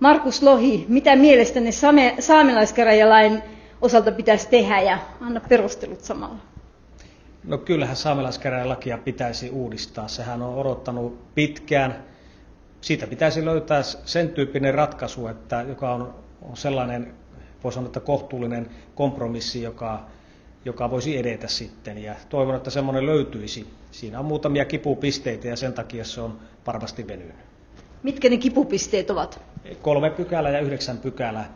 Markus Lohi, mitä mielestäni saamelaiskäräjälain osalta pitäisi tehdä ja anna perustelut samalla? No kyllähän saamelaiskäräjälakia pitäisi uudistaa. Sehän on odottanut pitkään. Siitä pitäisi löytää sen tyyppinen ratkaisu, että, joka on, on sellainen, voi sanoa, että kohtuullinen kompromissi, joka, joka voisi edetä sitten. Ja toivon, että semmoinen löytyisi. Siinä on muutamia kipupisteitä ja sen takia se on varmasti venynyt. Mitkä ne kipupisteet ovat? Kolme pykälää ja yhdeksän pykälää.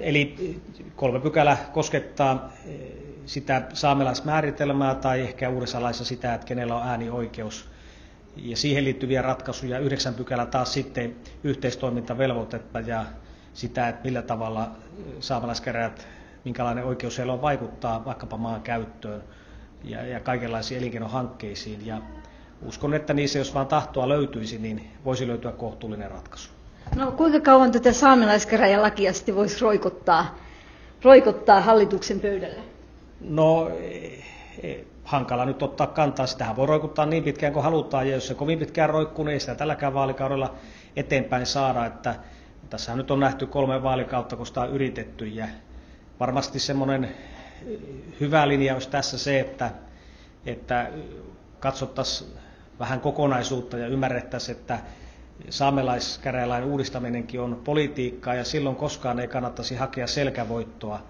Eli kolme pykälä koskettaa sitä saamelaismääritelmää tai ehkä uudessa laissa sitä, että kenellä on äänioikeus ja siihen liittyviä ratkaisuja. Yhdeksän pykälä taas sitten yhteistoimintavelvoitetta ja sitä, että millä tavalla saamelaiskäräjät, minkälainen oikeus heillä on vaikuttaa vaikkapa maan käyttöön ja, ja kaikenlaisiin elinkeinohankkeisiin. Ja uskon, että niissä, jos vaan tahtoa löytyisi, niin voisi löytyä kohtuullinen ratkaisu. No kuinka kauan tätä saamelaiskäräjälakia sitten voisi roikottaa, roikottaa hallituksen pöydälle? No eh, hankala nyt ottaa kantaa. Sitähän voi roikuttaa niin pitkään kuin halutaan, ja jos se kovin pitkään roikkuu, niin ei sitä tälläkään vaalikaudella eteenpäin saada. Että tässä nyt on nähty kolme vaalikautta, kun sitä on yritetty, ja varmasti semmoinen eh, hyvä linja olisi tässä se, että, että katsottaisiin vähän kokonaisuutta ja ymmärrettäisiin, että saamelaiskäräjälain uudistaminenkin on politiikkaa ja silloin koskaan ei kannattaisi hakea selkävoittoa,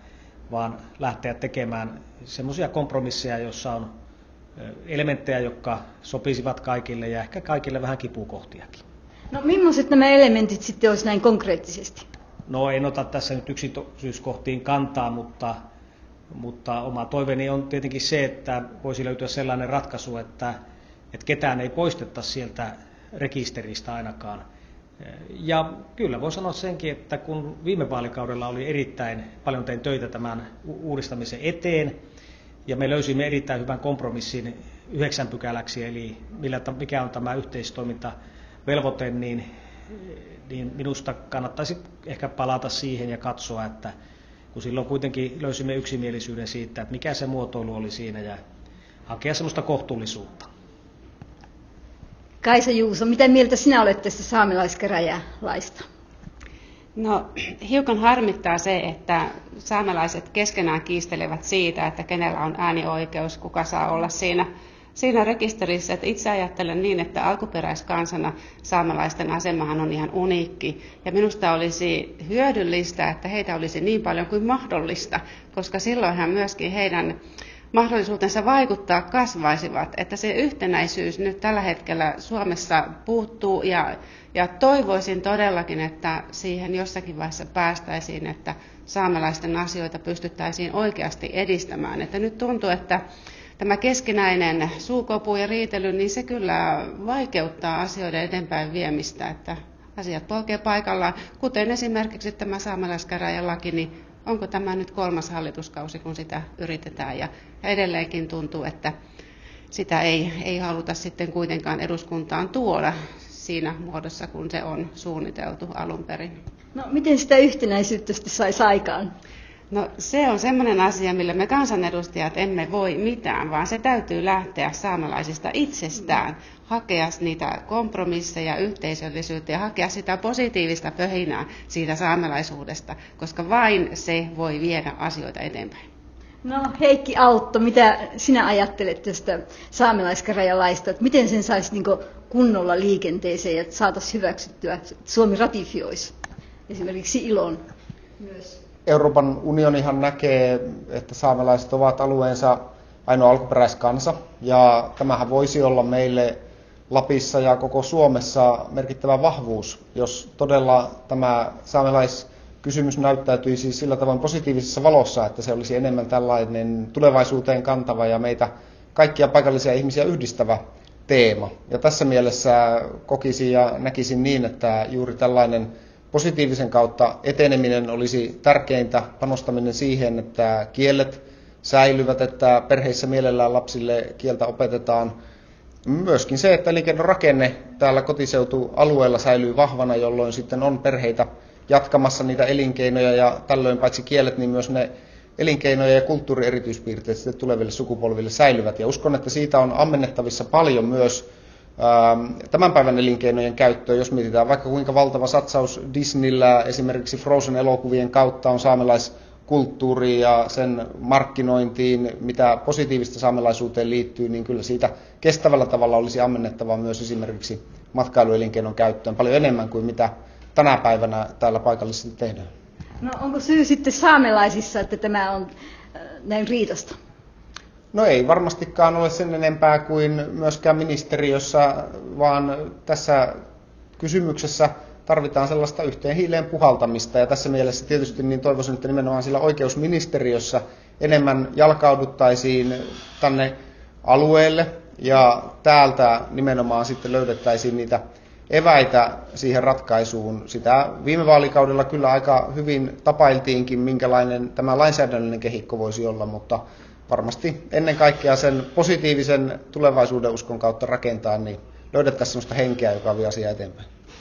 vaan lähteä tekemään semmoisia kompromisseja, joissa on elementtejä, jotka sopisivat kaikille ja ehkä kaikille vähän kipukohtiakin. No millaiset nämä elementit sitten olisi näin konkreettisesti? No en ota tässä nyt yksityiskohtiin kantaa, mutta, mutta oma toiveeni on tietenkin se, että voisi löytyä sellainen ratkaisu, että, että ketään ei poisteta sieltä rekisteristä ainakaan. Ja kyllä voi sanoa senkin, että kun viime vaalikaudella oli erittäin paljon tein töitä tämän uudistamisen eteen, ja me löysimme erittäin hyvän kompromissin yhdeksän pykäläksi, eli millä, mikä on tämä yhteistoimintavelvoite, niin, niin minusta kannattaisi ehkä palata siihen ja katsoa, että kun silloin kuitenkin löysimme yksimielisyyden siitä, että mikä se muotoilu oli siinä, ja hakea sellaista kohtuullisuutta. Kaisa Juuso, mitä mieltä sinä olet tästä saamelaiskäräjälaista? No hiukan harmittaa se, että saamelaiset keskenään kiistelevät siitä, että kenellä on äänioikeus, kuka saa olla siinä, siinä rekisterissä. Että itse ajattelen niin, että alkuperäiskansana saamelaisten asemahan on ihan uniikki. Ja minusta olisi hyödyllistä, että heitä olisi niin paljon kuin mahdollista, koska silloinhan myöskin heidän mahdollisuutensa vaikuttaa kasvaisivat, että se yhtenäisyys nyt tällä hetkellä Suomessa puuttuu ja, ja toivoisin todellakin, että siihen jossakin vaiheessa päästäisiin, että saamelaisten asioita pystyttäisiin oikeasti edistämään. Että nyt tuntuu, että tämä keskinäinen suukopu ja riitely, niin se kyllä vaikeuttaa asioiden eteenpäin viemistä, että asiat polkee paikallaan, kuten esimerkiksi tämä saamelaiskäräjälaki, niin onko tämä nyt kolmas hallituskausi, kun sitä yritetään. Ja, edelleenkin tuntuu, että sitä ei, ei haluta sitten kuitenkaan eduskuntaan tuoda siinä muodossa, kun se on suunniteltu alun perin. No, miten sitä yhtenäisyyttä saisi aikaan? No se on semmoinen asia, millä me kansanedustajat emme voi mitään, vaan se täytyy lähteä saamelaisista itsestään, hakea niitä kompromisseja, yhteisöllisyyttä ja hakea sitä positiivista pöhinää siitä saamelaisuudesta, koska vain se voi viedä asioita eteenpäin. No Heikki Autto, mitä sinä ajattelet tästä saamelaiskäräjälaista, että miten sen saisi niin kunnolla liikenteeseen ja saataisiin hyväksyttyä, että Suomi ratifioisi esimerkiksi ilon myös? Euroopan unionihan näkee, että saamelaiset ovat alueensa ainoa alkuperäiskansa, ja tämähän voisi olla meille Lapissa ja koko Suomessa merkittävä vahvuus, jos todella tämä saamelaiskysymys näyttäytyisi sillä tavoin positiivisessa valossa, että se olisi enemmän tällainen tulevaisuuteen kantava ja meitä kaikkia paikallisia ihmisiä yhdistävä teema. Ja tässä mielessä kokisin ja näkisin niin, että juuri tällainen positiivisen kautta eteneminen olisi tärkeintä, panostaminen siihen, että kielet säilyvät, että perheissä mielellään lapsille kieltä opetetaan. Myöskin se, että elinkeinorakenne täällä kotiseutualueella säilyy vahvana, jolloin sitten on perheitä jatkamassa niitä elinkeinoja ja tällöin paitsi kielet, niin myös ne elinkeinoja ja kulttuurierityispiirteet sitten tuleville sukupolville säilyvät. Ja uskon, että siitä on ammennettavissa paljon myös tämän päivän elinkeinojen käyttöön, jos mietitään vaikka kuinka valtava satsaus Disneyllä esimerkiksi Frozen-elokuvien kautta on saamelaiskulttuuriin ja sen markkinointiin, mitä positiivista saamelaisuuteen liittyy, niin kyllä siitä kestävällä tavalla olisi ammennettava myös esimerkiksi matkailuelinkeinon käyttöön paljon enemmän kuin mitä tänä päivänä täällä paikallisesti tehdään. No onko syy sitten saamelaisissa, että tämä on näin riitosta? No ei varmastikaan ole sen enempää kuin myöskään ministeriössä, vaan tässä kysymyksessä tarvitaan sellaista yhteen hiileen puhaltamista. Ja tässä mielessä tietysti niin toivoisin, että nimenomaan sillä oikeusministeriössä enemmän jalkauduttaisiin tänne alueelle ja täältä nimenomaan sitten löydettäisiin niitä eväitä siihen ratkaisuun. Sitä viime vaalikaudella kyllä aika hyvin tapailtiinkin, minkälainen tämä lainsäädännöllinen kehikko voisi olla, mutta varmasti ennen kaikkea sen positiivisen tulevaisuuden uskon kautta rakentaa, niin löydettäisiin sellaista henkeä, joka vie asiaa eteenpäin.